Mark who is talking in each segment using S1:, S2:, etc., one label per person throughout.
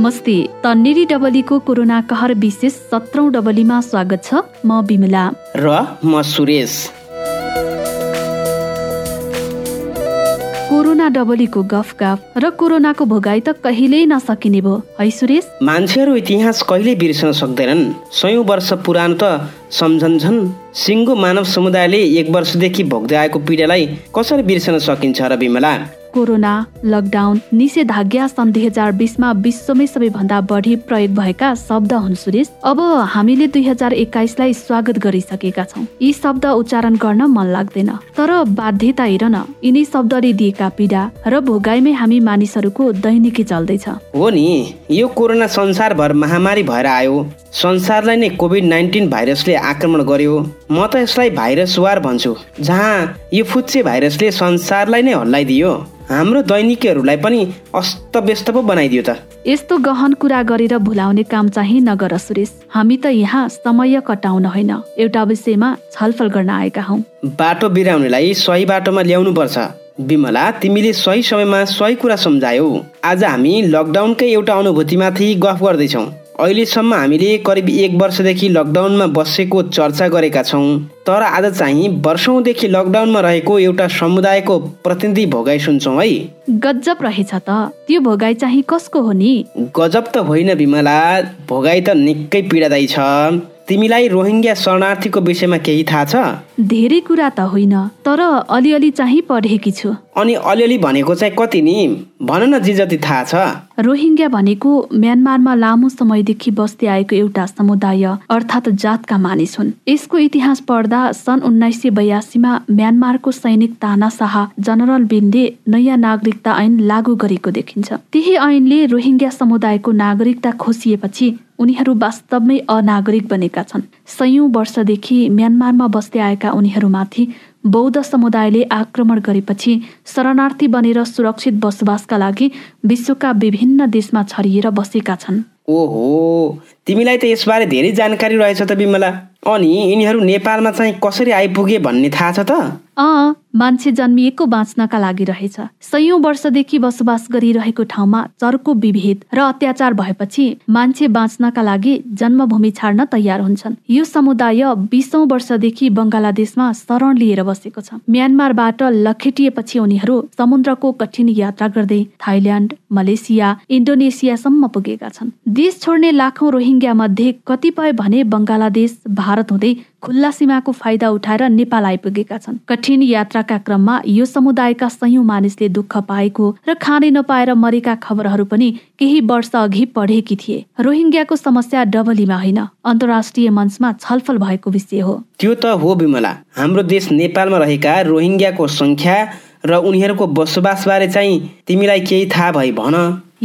S1: नमस्ते तन्नेरी डबलीको कोरोना कहर विशेष सत्रौँ डबलीमा स्वागत छ म विमला र म सुरेश कोरोना डबलीको गफ गफ र कोरोनाको भोगाई त कहिल्यै नसकिने भयो है सुरेश
S2: मान्छेहरू इतिहास कहिले बिर्सन सक्दैनन् सयौँ वर्ष पुरानो त सम्झन्छन् सिङ्गो मानव समुदायले एक वर्षदेखि भोग्दै आएको पीडालाई कसरी बिर्सन सकिन्छ र विमला
S1: कोरोना लकडाउन निषेधाज्ञा सन् दुई हजार बिसमा विश्वमै सबैभन्दा बढी प्रयोग भएका शब्द हुन् सुरेश अब हामीले दुई हजार एक्काइसलाई स्वागत गरिसकेका छौँ यी शब्द उच्चारण गर्न मन लाग्दैन तर बाध्यता न यिनी शब्दले दिएका पीडा र भोगाईमै हामी मानिसहरूको दैनिकी चल्दैछ
S2: हो नि यो कोरोना संसारभर महामारी भएर आयो संसारलाई नै कोभिड नाइन्टिन भाइरसले आक्रमण गर्यो म त यसलाई भाइरस वार भन्छु जहाँ यो फुच्चे भाइरसले संसारलाई नै हल्लाइदियो हाम्रो दैनिकीहरूलाई पनि अस्तव्यस्त पो बनाइदियो त
S1: यस्तो गहन कुरा गरेर भुलाउने काम चाहिँ नगर सुरेश हामी त यहाँ समय कटाउन होइन एउटा विषयमा छलफल गर्न आएका हौ
S2: बाटो बिराउनेलाई सही बाटोमा पर्छ विमला तिमीले सही समयमा सही कुरा सम्झायौ आज हामी लकडाउनकै एउटा अनुभूतिमाथि गफ गर्दैछौँ अहिलेसम्म हामीले करिब एक वर्षदेखि लकडाउनमा बसेको चर्चा गरेका छौँ तर आज चाहिँ वर्षौँदेखि लकडाउनमा रहेको एउटा समुदायको प्रतिनिधि भोगाई सुन्छौँ है
S1: गजब रहेछ त त्यो भोगाई चाहिँ
S2: कसको हो नि गजब त होइन विमला भोगाई त निकै पीडादायी छ
S1: तिमीलाई रोहिङ्ग्या शरणार्थीको विषयमा केही थाहा छ धेरै कुरा त होइन तर अलिअलि चाहिँ
S2: पढेकी छु अनि अलिअलि भनेको चाहिँ कति नि भन न जी
S1: जति थाहा छ रोहिङ्ग्या भनेको म्यानमारमा लामो समयदेखि बस्दै आएको एउटा समुदाय अर्थात् जातका मानिस हुन् यसको इतिहास पढ्दा सन् उन्नाइस सय बयासीमा म्यानमारको सैनिक तानाशाह जनरल बिनले नयाँ नागरिकता ऐन लागू गरेको देखिन्छ त्यही ऐनले रोहिङ्ग्या समुदायको नागरिकता खोसिएपछि उनीहरू वास्तवमै अनागरिक बनेका छन् सयौं वर्षदेखि म्यानमारमा बस्दै आएका उनीहरूमाथि बौद्ध समुदायले आक्रमण गरेपछि शरणार्थी बनेर सुरक्षित बसोबासका लागि विश्वका विभिन्न देशमा छरिएर बसेका छन् ओहो
S2: तिमीलाई त यसबारे धेरै जानकारी रहेछ त बिमला अनि यिनीहरू नेपालमा चाहिँ कसरी आइपुगे भन्ने थाहा छ त अँ मान्छे
S1: जन्मिएको बाँच्नका लागि रहेछ सयौं वर्षदेखि बसोबास गरिरहेको ठाउँमा चर्को विभेद र अत्याचार भएपछि मान्छे बाँच्नका लागि जन्मभूमि छाड्न तयार हुन्छन् यो समुदाय बिसौँ वर्षदेखि बङ्गलादेशमा शरण लिएर बसेको छ म्यानमारबाट लखेटिएपछि उनीहरू समुद्रको कठिन यात्रा गर्दै थाइल्यान्ड मलेसिया इन्डोनेसियासम्म पुगेका छन् देश छोड्ने लाखौँ मध्ये कतिपय भने बङ्गलादेश भारत हुँदै खुल्ला सीमाको फाइदा उठाएर नेपाल आइपुगेका छन् कठिन यात्राका क्रममा यो समुदायका सयौँ मानिसले दुःख पाएको र खाने नपाएर मरेका खबरहरू पनि केही वर्ष अघि पढेकी थिए रोहिङ्ग्याको समस्या डबलीमा होइन अन्तर्राष्ट्रिय मञ्चमा छलफल भएको विषय हो
S2: त्यो त हो विमला हाम्रो देश नेपालमा रहेका रोहिङ्ग्याको सङ्ख्या र उनीहरूको बसोबासबारे चाहिँ तिमीलाई केही थाहा भए भन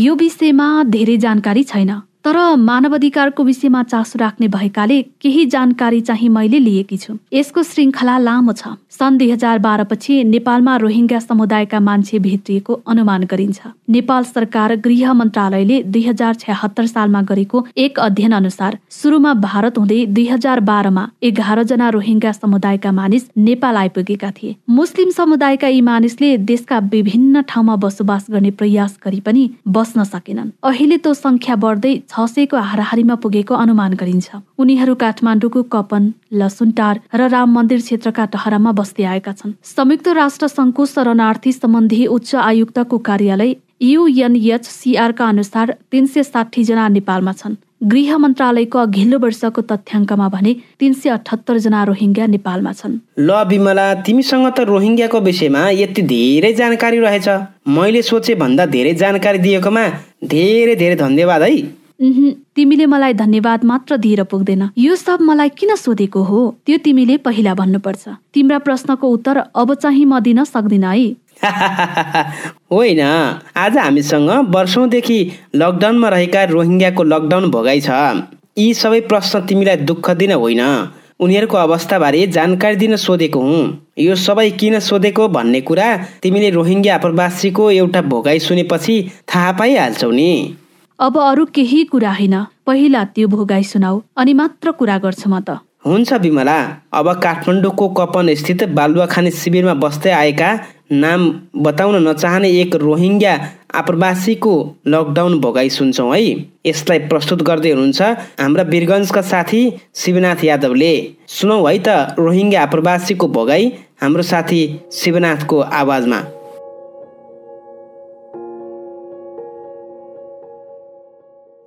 S1: यो विषयमा धेरै जानकारी छैन तर मानवाधिकारको विषयमा चासो राख्ने भएकाले केही जानकारी चाहिँ मैले लिएकी छु यसको श्रृङ्खला लामो छ सन् दुई हजार बाह्रपछि नेपालमा रोहिङ्ग्या समुदायका मान्छे भेटिएको अनुमान गरिन्छ नेपाल सरकार गृह मन्त्रालयले दुई हजार छ्याहत्तर सालमा गरेको एक अध्ययन अनुसार सुरुमा भारत हुँदै दुई हजार बाह्रमा एघार जना रोहिङ्ग्या समुदायका मानिस नेपाल आइपुगेका थिए मुस्लिम समुदायका यी मानिसले देशका विभिन्न ठाउँमा बसोबास गर्ने प्रयास गरे पनि बस्न सकेनन् अहिले त्यो संख्या बढ्दै छ सयको हाराहारीमा पुगेको अनुमान गरिन्छ उनीहरू काठमाडौँको कपन लसुनटार र राम मन्दिर क्षेत्रका टहरामा बस्दै आएका छन् संयुक्त राष्ट्र सङ्घको शरणार्थी सम्बन्धी उच्च आयुक्तको कार्यालय युएनएचसिआरका अनुसार तिन सय साठी जना नेपालमा छन् गृह मन्त्रालयको अघिल्लो वर्षको तथ्याङ्कमा भने तिन सय अठहत्तर जना रोहिङ्ग्या नेपालमा छन्
S2: ल विमला तिमीसँग त रोहिङ्ग्याको विषयमा यति धेरै जानकारी रहेछ मैले सोचे भन्दा धेरै जानकारी दिएकोमा धेरै धेरै धन्यवाद है
S1: तिमीले मलाई धन्यवाद मात्र दिएर पुग्दैन यो सब मलाई किन सोधेको हो त्यो तिमीले पहिला भन्नुपर्छ तिम्रा प्रश्नको उत्तर अब चाहिँ म दिन सक्दिन है
S2: होइन आज हामीसँग वर्षौँदेखि लकडाउनमा रहेका रोहिङ्ग्याको लकडाउन भोगाइ छ यी सबै प्रश्न तिमीलाई दुःख दिन होइन उनीहरूको अवस्थाबारे जानकारी दिन सोधेको हुँ यो सबै किन सोधेको भन्ने कुरा तिमीले रोहिङ्ग्या आप्रवासीको एउटा भोगाई सुनेपछि थाहा पाइहाल्छौ नि
S1: अब अरू केही कुरा होइन पहिला त्यो भोगाई सुनाऊ अनि मात्र कुरा गर्छु म त
S2: हुन्छ विमला अब काठमाडौँको कपन स्थित खाने शिविरमा बस्दै आएका नाम बताउन नचाहने एक रोहिङ्ग्या आप्रवासीको लकडाउन भोगाई सुन्छौँ है यसलाई प्रस्तुत गर्दै हुनुहुन्छ हाम्रा वीरगन्जका साथी शिवनाथ यादवले सुनौ है त रोहिङ्ग्या आप्रवासीको भोगाई हाम्रो साथी शिवनाथको आवाजमा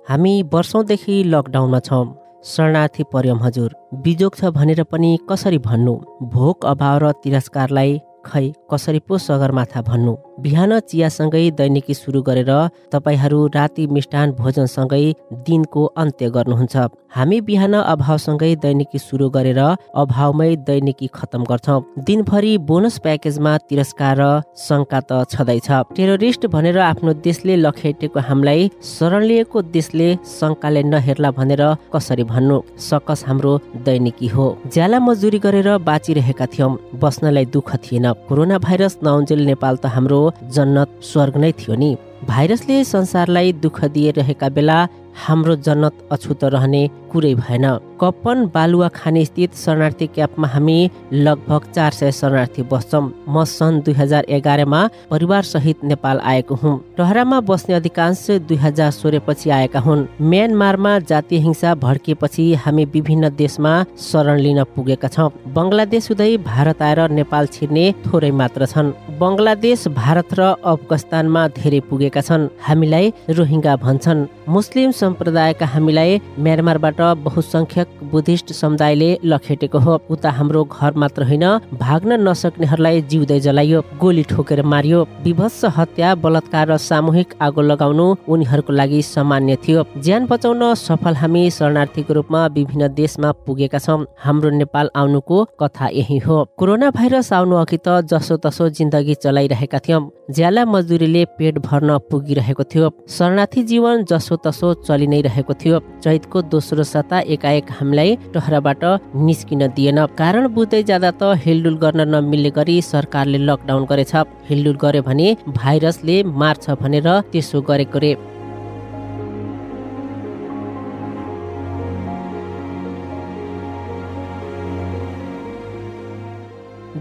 S3: हामी वर्षौँदेखि लकडाउनमा छौँ शरणार्थी पर्यम हजुर बिजोग छ भनेर पनि कसरी भन्नु भोक अभाव र तिरस्कारलाई खै कसरी पो सगरमाथा भन्नु बिहान चियासँगै दैनिकी सुरु गरेर तपाईँहरू राति मिष्ठान भोजनसँगै दिनको अन्त्य गर्नुहुन्छ हामी बिहान अभावसँगै दैनिकी सुरु गरेर अभावमै दैनिकी खतम गर्छौँ दिनभरि बोनस प्याकेजमा तिरस्कार र शङ्का त छँदैछ टेरोरिस्ट भनेर आफ्नो देशले लखेटेको हामीलाई शरण लिएको देशले शङ्काले नहेर्ला भनेर कसरी भन्नु सकस हाम्रो दैनिकी हो ज्याला मजुरी गरेर बाँचिरहेका थियौँ बस्नलाई दुःख थिएन कोरोना भाइरस नौन्जेल नेपाल त हाम्रो जन्नत स्वर्ग नै थियो नि भाइरसले संसारलाई दुःख दिइरहेका बेला हाम्रो जनत अछुत रहने कुरै भएन कप्पन बालुवा खाने स्थित शरणार्थी क्याम्पमा हामी लगभग चार सय शरणार्थी बस्छौँ म सन् दुई हजार एघारमा परिवारसहित नेपाल आएको हुँ टहरामा बस्ने अधिकांश दुई हजार सोह्रपछि आएका हुन् म्यानमारमा जातीय हिंसा भड्किएपछि हामी विभिन्न देशमा शरण लिन पुगेका छौँ बङ्गलादेश हुँदै भारत आएर नेपाल छिर्ने थोरै मात्र छन् बङ्गलादेश भारत र अफगानिस्तानमा धेरै पुगे गरिएका छन् हामीलाई रोहिङ्गा भन्छन् मुस्लिम सम्प्रदायका हामीलाई म्यानमारबाट बहुसंख्यक बुद्धिस्ट समुदायले लखेटेको हो उता हाम्रो घर मात्र होइन भाग्न नसक्नेहरूलाई जिउँदै जलाइयो गोली ठोकेर मारियो विभत्स हत्या बलात्कार र सामूहिक आगो लगाउनु उनीहरूको लागि सामान्य थियो ज्यान बचाउन सफल हामी शरणार्थीको रूपमा विभिन्न देशमा पुगेका छौँ हाम्रो नेपाल आउनुको कथा यही हो कोरोना भाइरस आउनु अघि त जसो तसो जिन्दगी चलाइरहेका थियौँ ज्याला मजदुरीले पेट भर्न पुगिरहेको थियो शरणार्थी जीवन जसोतसो चलि नै रहेको थियो चैतको दोस्रो साता एकाएक हामीलाई टहराबाट निस्किन दिएन कारण बुझ्दै जाँदा त हिलडुल गर्न नमिल्ने गरी सरकारले लकडाउन गरेछ हिलडुल गर्यो भने भाइरसले मार्छ भनेर त्यसो गरेको रे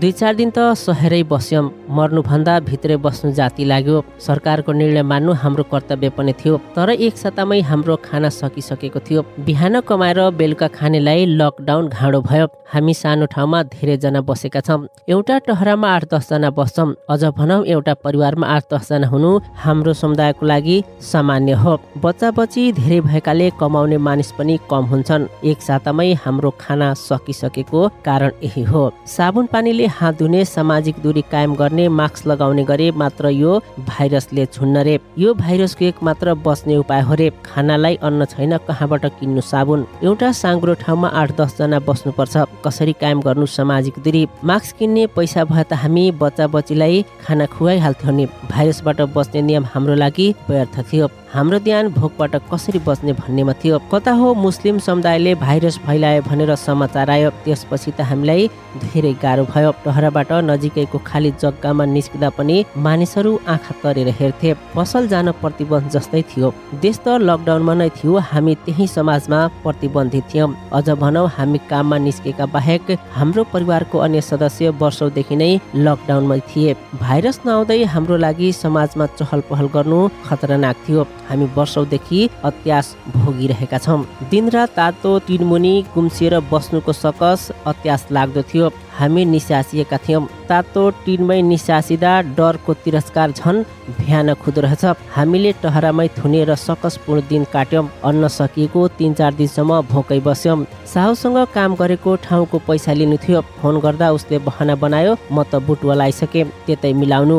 S4: दुई चार दिन त सहेरै बस्यौँ मर्नुभन्दा भित्रै बस्नु जाति लाग्यो सरकारको निर्णय मान्नु हाम्रो कर्तव्य पनि थियो तर एक सातामै हाम्रो खाना सकिसकेको थियो बिहान कमाएर बेलुका खानेलाई लकडाउन घाँडो भयो हामी सानो ठाउँमा धेरैजना बसेका छौँ एउटा टहरामा आठ दसजना बस्छौँ अझ भनौँ एउटा परिवारमा आठ दसजना हुनु हाम्रो समुदायको लागि सामान्य हो बच्चा बच्ची धेरै भएकाले कमाउने मानिस पनि कम हुन्छन् एक सातामै हाम्रो खाना सकिसकेको कारण यही हो साबुन पानीले हात धुने सामाजिक दूरी कायम गर्ने मास्क लगाउने गरे मात्र यो भाइरसले छुन्न रे यो भाइरसको एक मात्र बस्ने उपाय हो रे खानालाई अन्न छैन कहाँबाट किन्नु साबुन एउटा साङ्ग्रो ठाउँमा आठ दस बस्नु पर्छ कसरी कायम गर्नु सामाजिक दूरी मास्क किन्ने पैसा भए त हामी बच्चा बच्चीलाई खाना खुवाइहाल्थ्यौँ नि भाइरसबाट बस्ने नियम हाम्रो लागि व्यर्थ थियो हाम्रो ध्यान भोकबाट कसरी बच्ने भन्नेमा थियो कता हो मुस्लिम समुदायले भाइरस फैलायो भनेर समाचार आयो त्यसपछि त हामीलाई धेरै गाह्रो भयो टहराबाट नजिकैको खाली जग्गामा निस्किँदा पनि मानिसहरू आँखा तरेर हेर्थे पसल जान प्रतिबन्ध जस्तै थियो देश त लकडाउनमा नै थियो हामी त्यही समाजमा प्रतिबन्धित थियौँ अझ भनौँ हामी काममा निस्केका बाहेक हाम्रो परिवारको अन्य सदस्य वर्षौदेखि नै लकडाउनमै थिए भाइरस नआउँदै हाम्रो लागि समाजमा चहल पहल गर्नु खतरनाक थियो हामी वर्षौदेखि अत्यास भोगिरहेका छौँ दिनरात तातो तिनमुनि गुम्सिएर बस्नुको सकस अत्यास लाग्दो थियो हामी निस्यास निसासिएका थियौँ तातो टिनमै निसासिँदा डरको तिरस्कार झन् भ्यान हुँदो रहेछ हामीले टहरामै थुनेर सकसपूर्ण दिन काट्यौँ अन्न सकिएको तिन चार दिनसम्म भोकै बस्यौँ साहुसँग काम गरेको ठाउँको पैसा लिनु थियो फोन गर्दा उसले बहना बनायो म त बुटवल आइसकेँ त्यतै मिलाउनु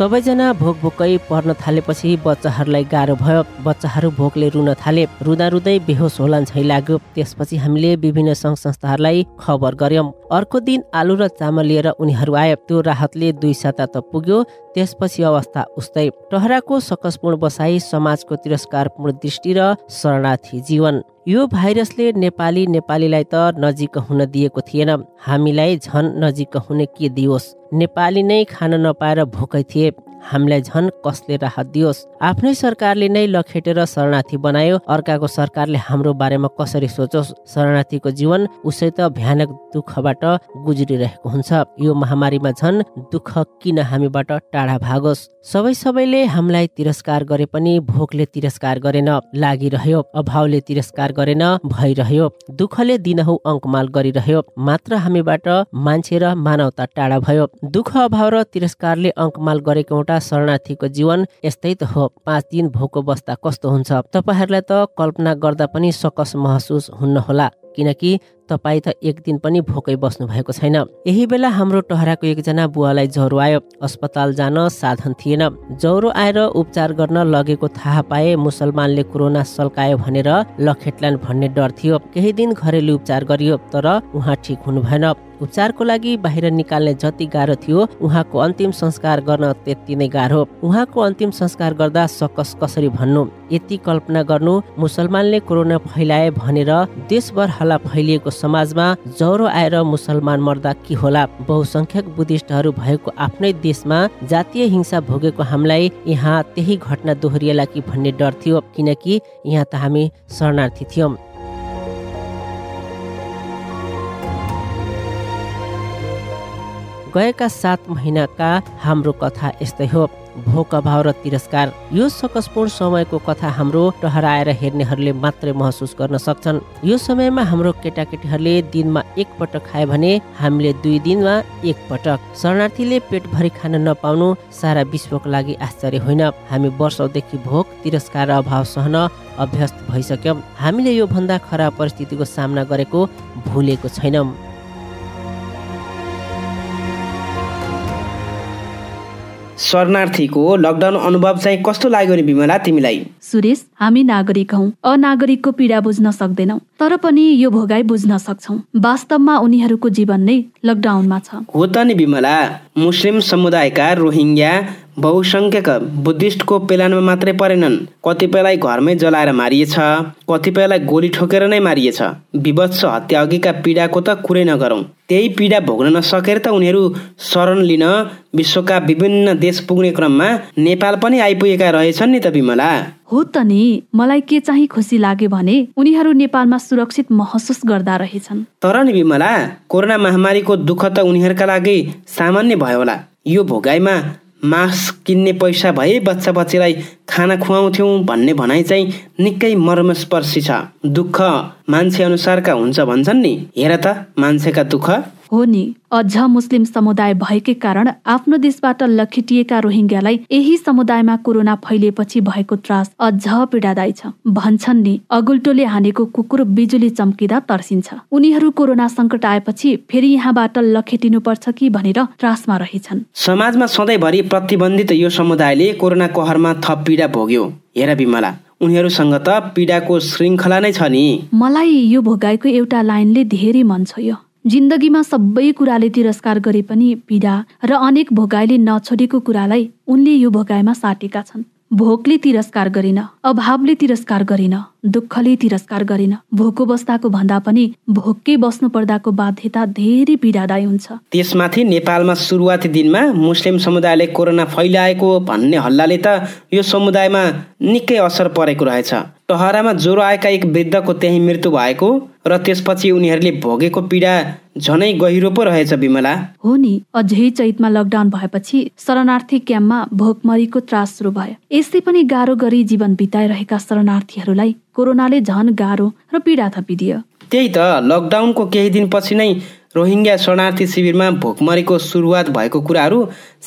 S5: सबैजना भोक भोकै पर्न थालेपछि बच्चाहरूलाई गाह्रो भयो बच्चाहरू भोकले रुन थाले रुँदा रुँदै बेहोस होला झै लाग्यो त्यसपछि हामीले विभिन्न सङ्घ संस्थाहरूलाई खबर गर्यौँ अर्को दिन आलु र चामल लिएर उनीहरू आए त्यो राहतले दुई साता त पुग्यो त्यसपछि अवस्था उस्तै टहराको सकसपूर्ण बसाई समाजको तिरस्कारपूर्ण दृष्टि र शरणार्थी जीवन यो भाइरसले नेपाली नेपालीलाई त नजिक हुन दिएको थिएन हामीलाई झन नजिक हुने के दियोस् नेपाली नै खान नपाएर भोकै थिए हामीलाई झन् कसले राहत दियोस् आफ्नै सरकारले नै लखेटेर शरणार्थी बनायो अर्काको सरकारले हाम्रो बारेमा कसरी सोचोस् शरणार्थीको जीवन उसै त भयानक दुःखबाट गुज्रिरहेको हुन्छ यो महामारीमा झन् दुःख किन हामीबाट टाढा भागोस् सबै सबैले हामीलाई तिरस्कार गरे पनि भोकले तिरस्कार गरेन लागिरह्यो अभावले तिरस्कार गरेन भइरह्यो दुःखले दिनहु अङ्कमाल गरिरह्यो मात्र हामीबाट मान्छे र मानवता टाढा भयो दुःख अभाव र तिरस्कारले अङ्कमाल गरेको एउटा शरणार्थीको जीवन यस्तै त हो पाँच दिन भोको बस्दा कस्तो हुन्छ तपाईँहरूलाई त कल्पना गर्दा पनि सकस महसुस हुन्न होला किनकि तपाईँ त एक दिन पनि भोकै बस्नु भएको छैन यही बेला हाम्रो टहराको एकजना बुवालाई ज्वरो आयो अस्पताल जान साधन थिएन ज्वरो आएर उपचार गर्न लगेको थाहा पाए मुसलमानले कोरोना सल्कायो भनेर लखेटलान भन्ने डर थियो केही दिन घरेलु उपचार गरियो तर उहाँ ठिक हुनु भएन उपचारको लागि बाहिर निकाल्ने जति गाह्रो थियो उहाँको अन्तिम संस्कार गर्न त्यति नै गाह्रो उहाँको अन्तिम संस्कार गर्दा सकस कसरी भन्नु यति कल्पना गर्नु मुसलमानले कोरोना फैलाए भनेर देशभर फाला फैलिएको समाजमा ज्वरो आएर मुसलमान मर्दा के होला बहुसंख्यक बुद्धिस्टहरू भएको आफ्नै देशमा जातीय हिंसा भोगेको हामीलाई यहाँ त्यही घटना दोहोरिएला कि भन्ने डर थियो किनकि यहाँ त हामी शरणार्थी थियौँ
S6: गएका सात महिनाका हाम्रो कथा यस्तै हो भोक अभाव र तिरस्कार यो सकसपूर्ण समयको कथा हाम्रो टहराएर हेर्नेहरूले मात्रै महसुस गर्न सक्छन् यो समयमा हाम्रो केटाकेटीहरूले दिनमा एक पटक खायो भने हामीले दुई दिनमा एक पटक शरणार्थीले पेटभरि खान नपाउनु सारा विश्वको लागि आश्चर्य होइन हामी वर्षौँदेखि भोक तिरस्कार र अभाव सहन अभ्यस्त भइसक्यौँ हामीले यो भन्दा खराब परिस्थितिको सामना गरेको भुलेको छैनौँ
S2: शरणार्थीको लकडाउन अनुभव चाहिँ कस्तो लाग्यो नि बिमला तिमीलाई
S1: सुरेश हामी नागरिक हौ अनागरिकको पीडा बुझ्न सक्दैनौँ तर पनि यो भोगाई बुझ्न सक्छौ वास्तवमा उनीहरूको
S2: जीवन नै लकडाउनमा छ हो त नि विमला मुस्लिम समुदायका रोहिङ्ग्या बहुसङ्ख्यक बुद्धिस्टको पेलानमा मात्रै परेनन् कतिपयलाई घरमै जलाएर मारिएछ कतिपयलाई गोली ठोकेर नै मारिएछ विभत्स हत्या अघिका पीडाको त कुरै नगरौँ त्यही पीडा भोग्न नसकेर त उनीहरू शरण लिन विश्वका विभिन्न देश पुग्ने क्रममा नेपाल पनि आइपुगेका रहेछन् नि त विमला
S1: हो त नि मलाई के चाहिँ खुसी लाग्यो भने उनीहरू नेपालमा सुरक्षित महसुस गर्दा रहेछन्
S2: तर नि विमला कोरोना महामारीको दुःख त उनीहरूका लागि सामान्य भयो होला यो भोगाइमा मास्क किन्ने पैसा भए बच्चा बच्चीलाई खाना खुवाउँथ्यौँ भन्ने भनाइ चाहिँ निकै मर्मस्पर्शी छ दुःख
S1: मान्छे अनुसारका हुन्छ भन्छन् नि हेर त मान्छेका दुःख हो नि अझ मुस्लिम समुदाय भएकै कारण आफ्नो देशबाट लखेटिएका रोहिङ्ग्यालाई यही समुदायमा कोरोना फैलिएपछि भएको त्रास अझ पीडादायी छ भन्छन् नि अगुल्टोले हानेको कुकुर बिजुली चम्किँदा तर्सिन्छ उनीहरू कोरोना सङ्कट आएपछि फेरि यहाँबाट लखेटिनुपर्छ कि भनेर त्रासमा रहेछन्
S2: समाजमा सधैँभरि प्रतिबन्धित यो समुदायले कोरोना कहरमा थप पीडा भोग्यो हेर बिमला उनीहरूसँग त पीडाको श्रृङ्खला नै छ नि
S1: मलाई यो भोगाएको एउटा लाइनले धेरै मन छ यो जिन्दगीमा सबै कुराले तिरस्कार गरे पनि पीडा र अनेक भोगाइले नछोडेको कुरालाई उनले यो भोगाइमा साटेका छन् भोकले तिरस्कार गरिन अभावले तिरस्कार गरिन दुःखले तिरस्कार गरिन भोको बस्दाको भन्दा पनि भोकै बस्नु पर्दाको बाध्यता धेरै पीडादायी हुन्छ
S2: त्यसमाथि नेपालमा सुरुवाती दिनमा मुस्लिम समुदायले कोरोना फैलाएको भन्ने हल्लाले त यो समुदायमा निकै असर परेको रहेछ टहरामा ज्वरो आएका एक वृद्धको त्यही मृत्यु भएको र त्यसपछि उनीहरूले भोगेको पीडा झनै गहिरो पो रहेछ विमला
S1: हो नि अझै चैतमा लकडाउन भएपछि शरणार्थी क्याम्पमा भोकमरीको त्रास सुरु भयो यस्तै पनि गाह्रो गरी जीवन बिताइरहेका शरणार्थीहरूलाई कोरोनाले झन गाह्रो र पीडा थपिदियो
S2: त्यही त लकडाउनको केही दिनपछि नै रोहिङ्ग्या शरणार्थी शिविरमा भोकमरीको सुरुवात भएको कुराहरू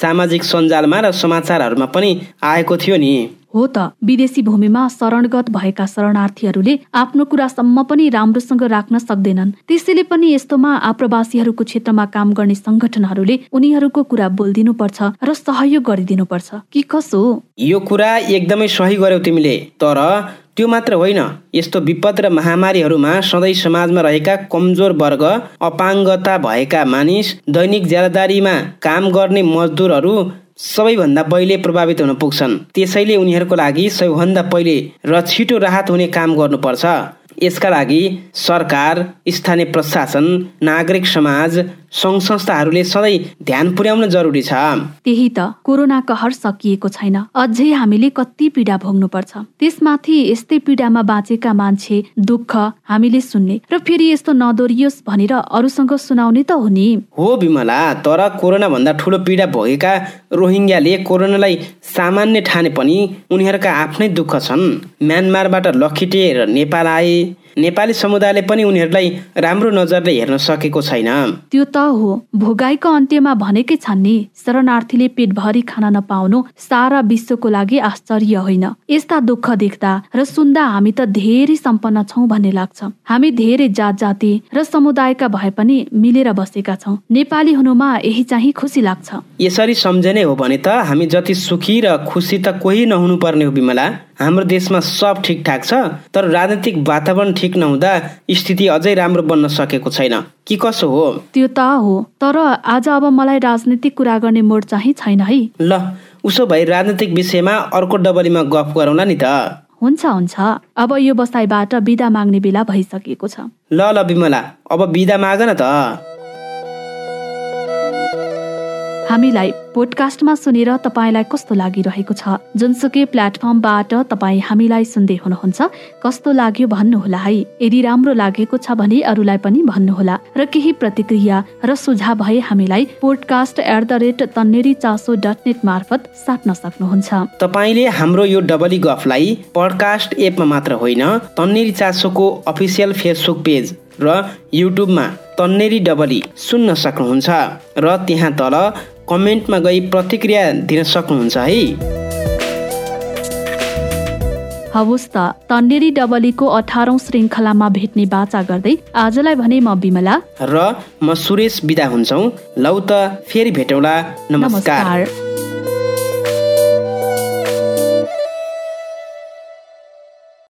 S2: सामाजिक सञ्जालमा र समाचारहरूमा पनि आएको थियो नि
S1: हो त विदेशी भूमिमा शरणगत भएका शरणार्थीहरूले आफ्नो कुरासम्म पनि राम्रोसँग राख्न सक्दैनन् त्यसैले पनि यस्तोमा आप्रवासीहरूको क्षेत्रमा काम गर्ने संगठनहरूले उनीहरूको कुरा बोलिदिनु पर्छ र सहयोग गरिदिनु पर्छ कि कसो
S2: यो कुरा एकदमै सही गर्यो तिमीले तर त्यो मात्र होइन यस्तो विपद र महामारीहरूमा सधैँ समाजमा रहेका कमजोर वर्ग अपाङ्गता भएका मानिस दैनिक ज्यादादारीमा काम गर्ने मजदुरहरू सबैभन्दा पहिले प्रभावित हुन पुग्छन् त्यसैले उनीहरूको लागि सबैभन्दा पहिले र छिटो राहत हुने काम गर्नुपर्छ यसका लागि सरकार स्थानीय प्रशासन नागरिक समाज सङ्घ संस्थाहरूले सधैँ ध्यान पुर्याउन जरुरी छ त्यही त कोरोना कहर सकिएको छैन अझै
S1: हामीले कति पीडा भोग्नुपर्छ त्यसमाथि यस्तै पीडामा बाँचेका मान्छे दुःख हामीले सुन्ने र फेरि यस्तो नदोरियोस् भनेर अरूसँग सुनाउने त हो नि
S2: हो विमला तर कोरोना भन्दा ठुलो पीडा भोगेका रोहिङ्ग्याले कोरोनालाई सामान्य ठाने पनि उनीहरूका आफ्नै दुःख छन् म्यानमारबाट लखेटिएर नेपाल आए नेपाली समुदायले पनि उनीहरूलाई राम्रो नजरले हेर्न सकेको छैन
S1: त्यो त हो भोगाईको अन्त्यमा भनेकै छन् नि शरणार्थीले पेटभरि खान नपाउनु सारा विश्वको लागि आश्चर्य होइन यस्ता दुःख देख्दा र सुन्दा हामी त धेरै सम्पन्न छौँ भन्ने लाग्छ हामी धेरै जात जाति र समुदायका भए पनि मिलेर बसेका छौँ नेपाली हुनुमा यही चाहिँ खुसी लाग्छ
S2: यसरी सम्झने हो भने त हामी जति सुखी र खुसी त कोही नहुनु पर्ने हो विमला हाम्रो देशमा सब ठिकठाक छ तर राजनीतिक वातावरण ठिक नहुँदा स्थिति अझै राम्रो बन्न सकेको छैन कि कसो हो
S1: त्यो त हो तर आज अब मलाई राजनीतिक कुरा गर्ने मोड चाहिँ छैन है
S2: ल उसो भए राजनीतिक विषयमा अर्को डबलीमा गफ गरौँला नि त
S1: हुन्छ हुन्छ अब यो बसाइबाट बिदा माग्ने बेला भइसकेको छ
S2: ल ल विमला अब बिदा माग न त
S1: हामीलाई पोडकास्टमा सुनेर तपाईँलाई कस्तो लागिरहेको छ जुनसुकै प्लेटफर्मबाट तपाईँ हामीलाई सुन्दै हुनुहुन्छ कस्तो लाग्यो भन्नुहोला है यदि राम्रो लागेको छ भने अरूलाई पनि भन्नुहोला र केही प्रतिक्रिया र सुझाव भए हामीलाई podcast at the rate Tanneri Chaso dot net मार्फत साट्न सक्नुहुन्छ तपाईँले
S2: हाम्रो यो डबली गफलाई पडकास्ट एपमा मात्र होइन तन्नेरी चासोको अफिसियल फेसबुक पेज र युट्युबमा तन्नेरी डबली सुन्न सक्नुहुन्छ र त्यहाँ तल कमेन्टमा गई प्रतिक्रिया दिन सक्नुहुन्छ है
S1: हवस् त तन्नेरी डबलीको अठारौं श्रृङ्खलामा भेट्ने बाचा गर्दै आजलाई भने म विमला
S2: र म सुरेश बिदा हुन्छौ लौ त फेरि भेटौँला नमस्कार, नमस्कार।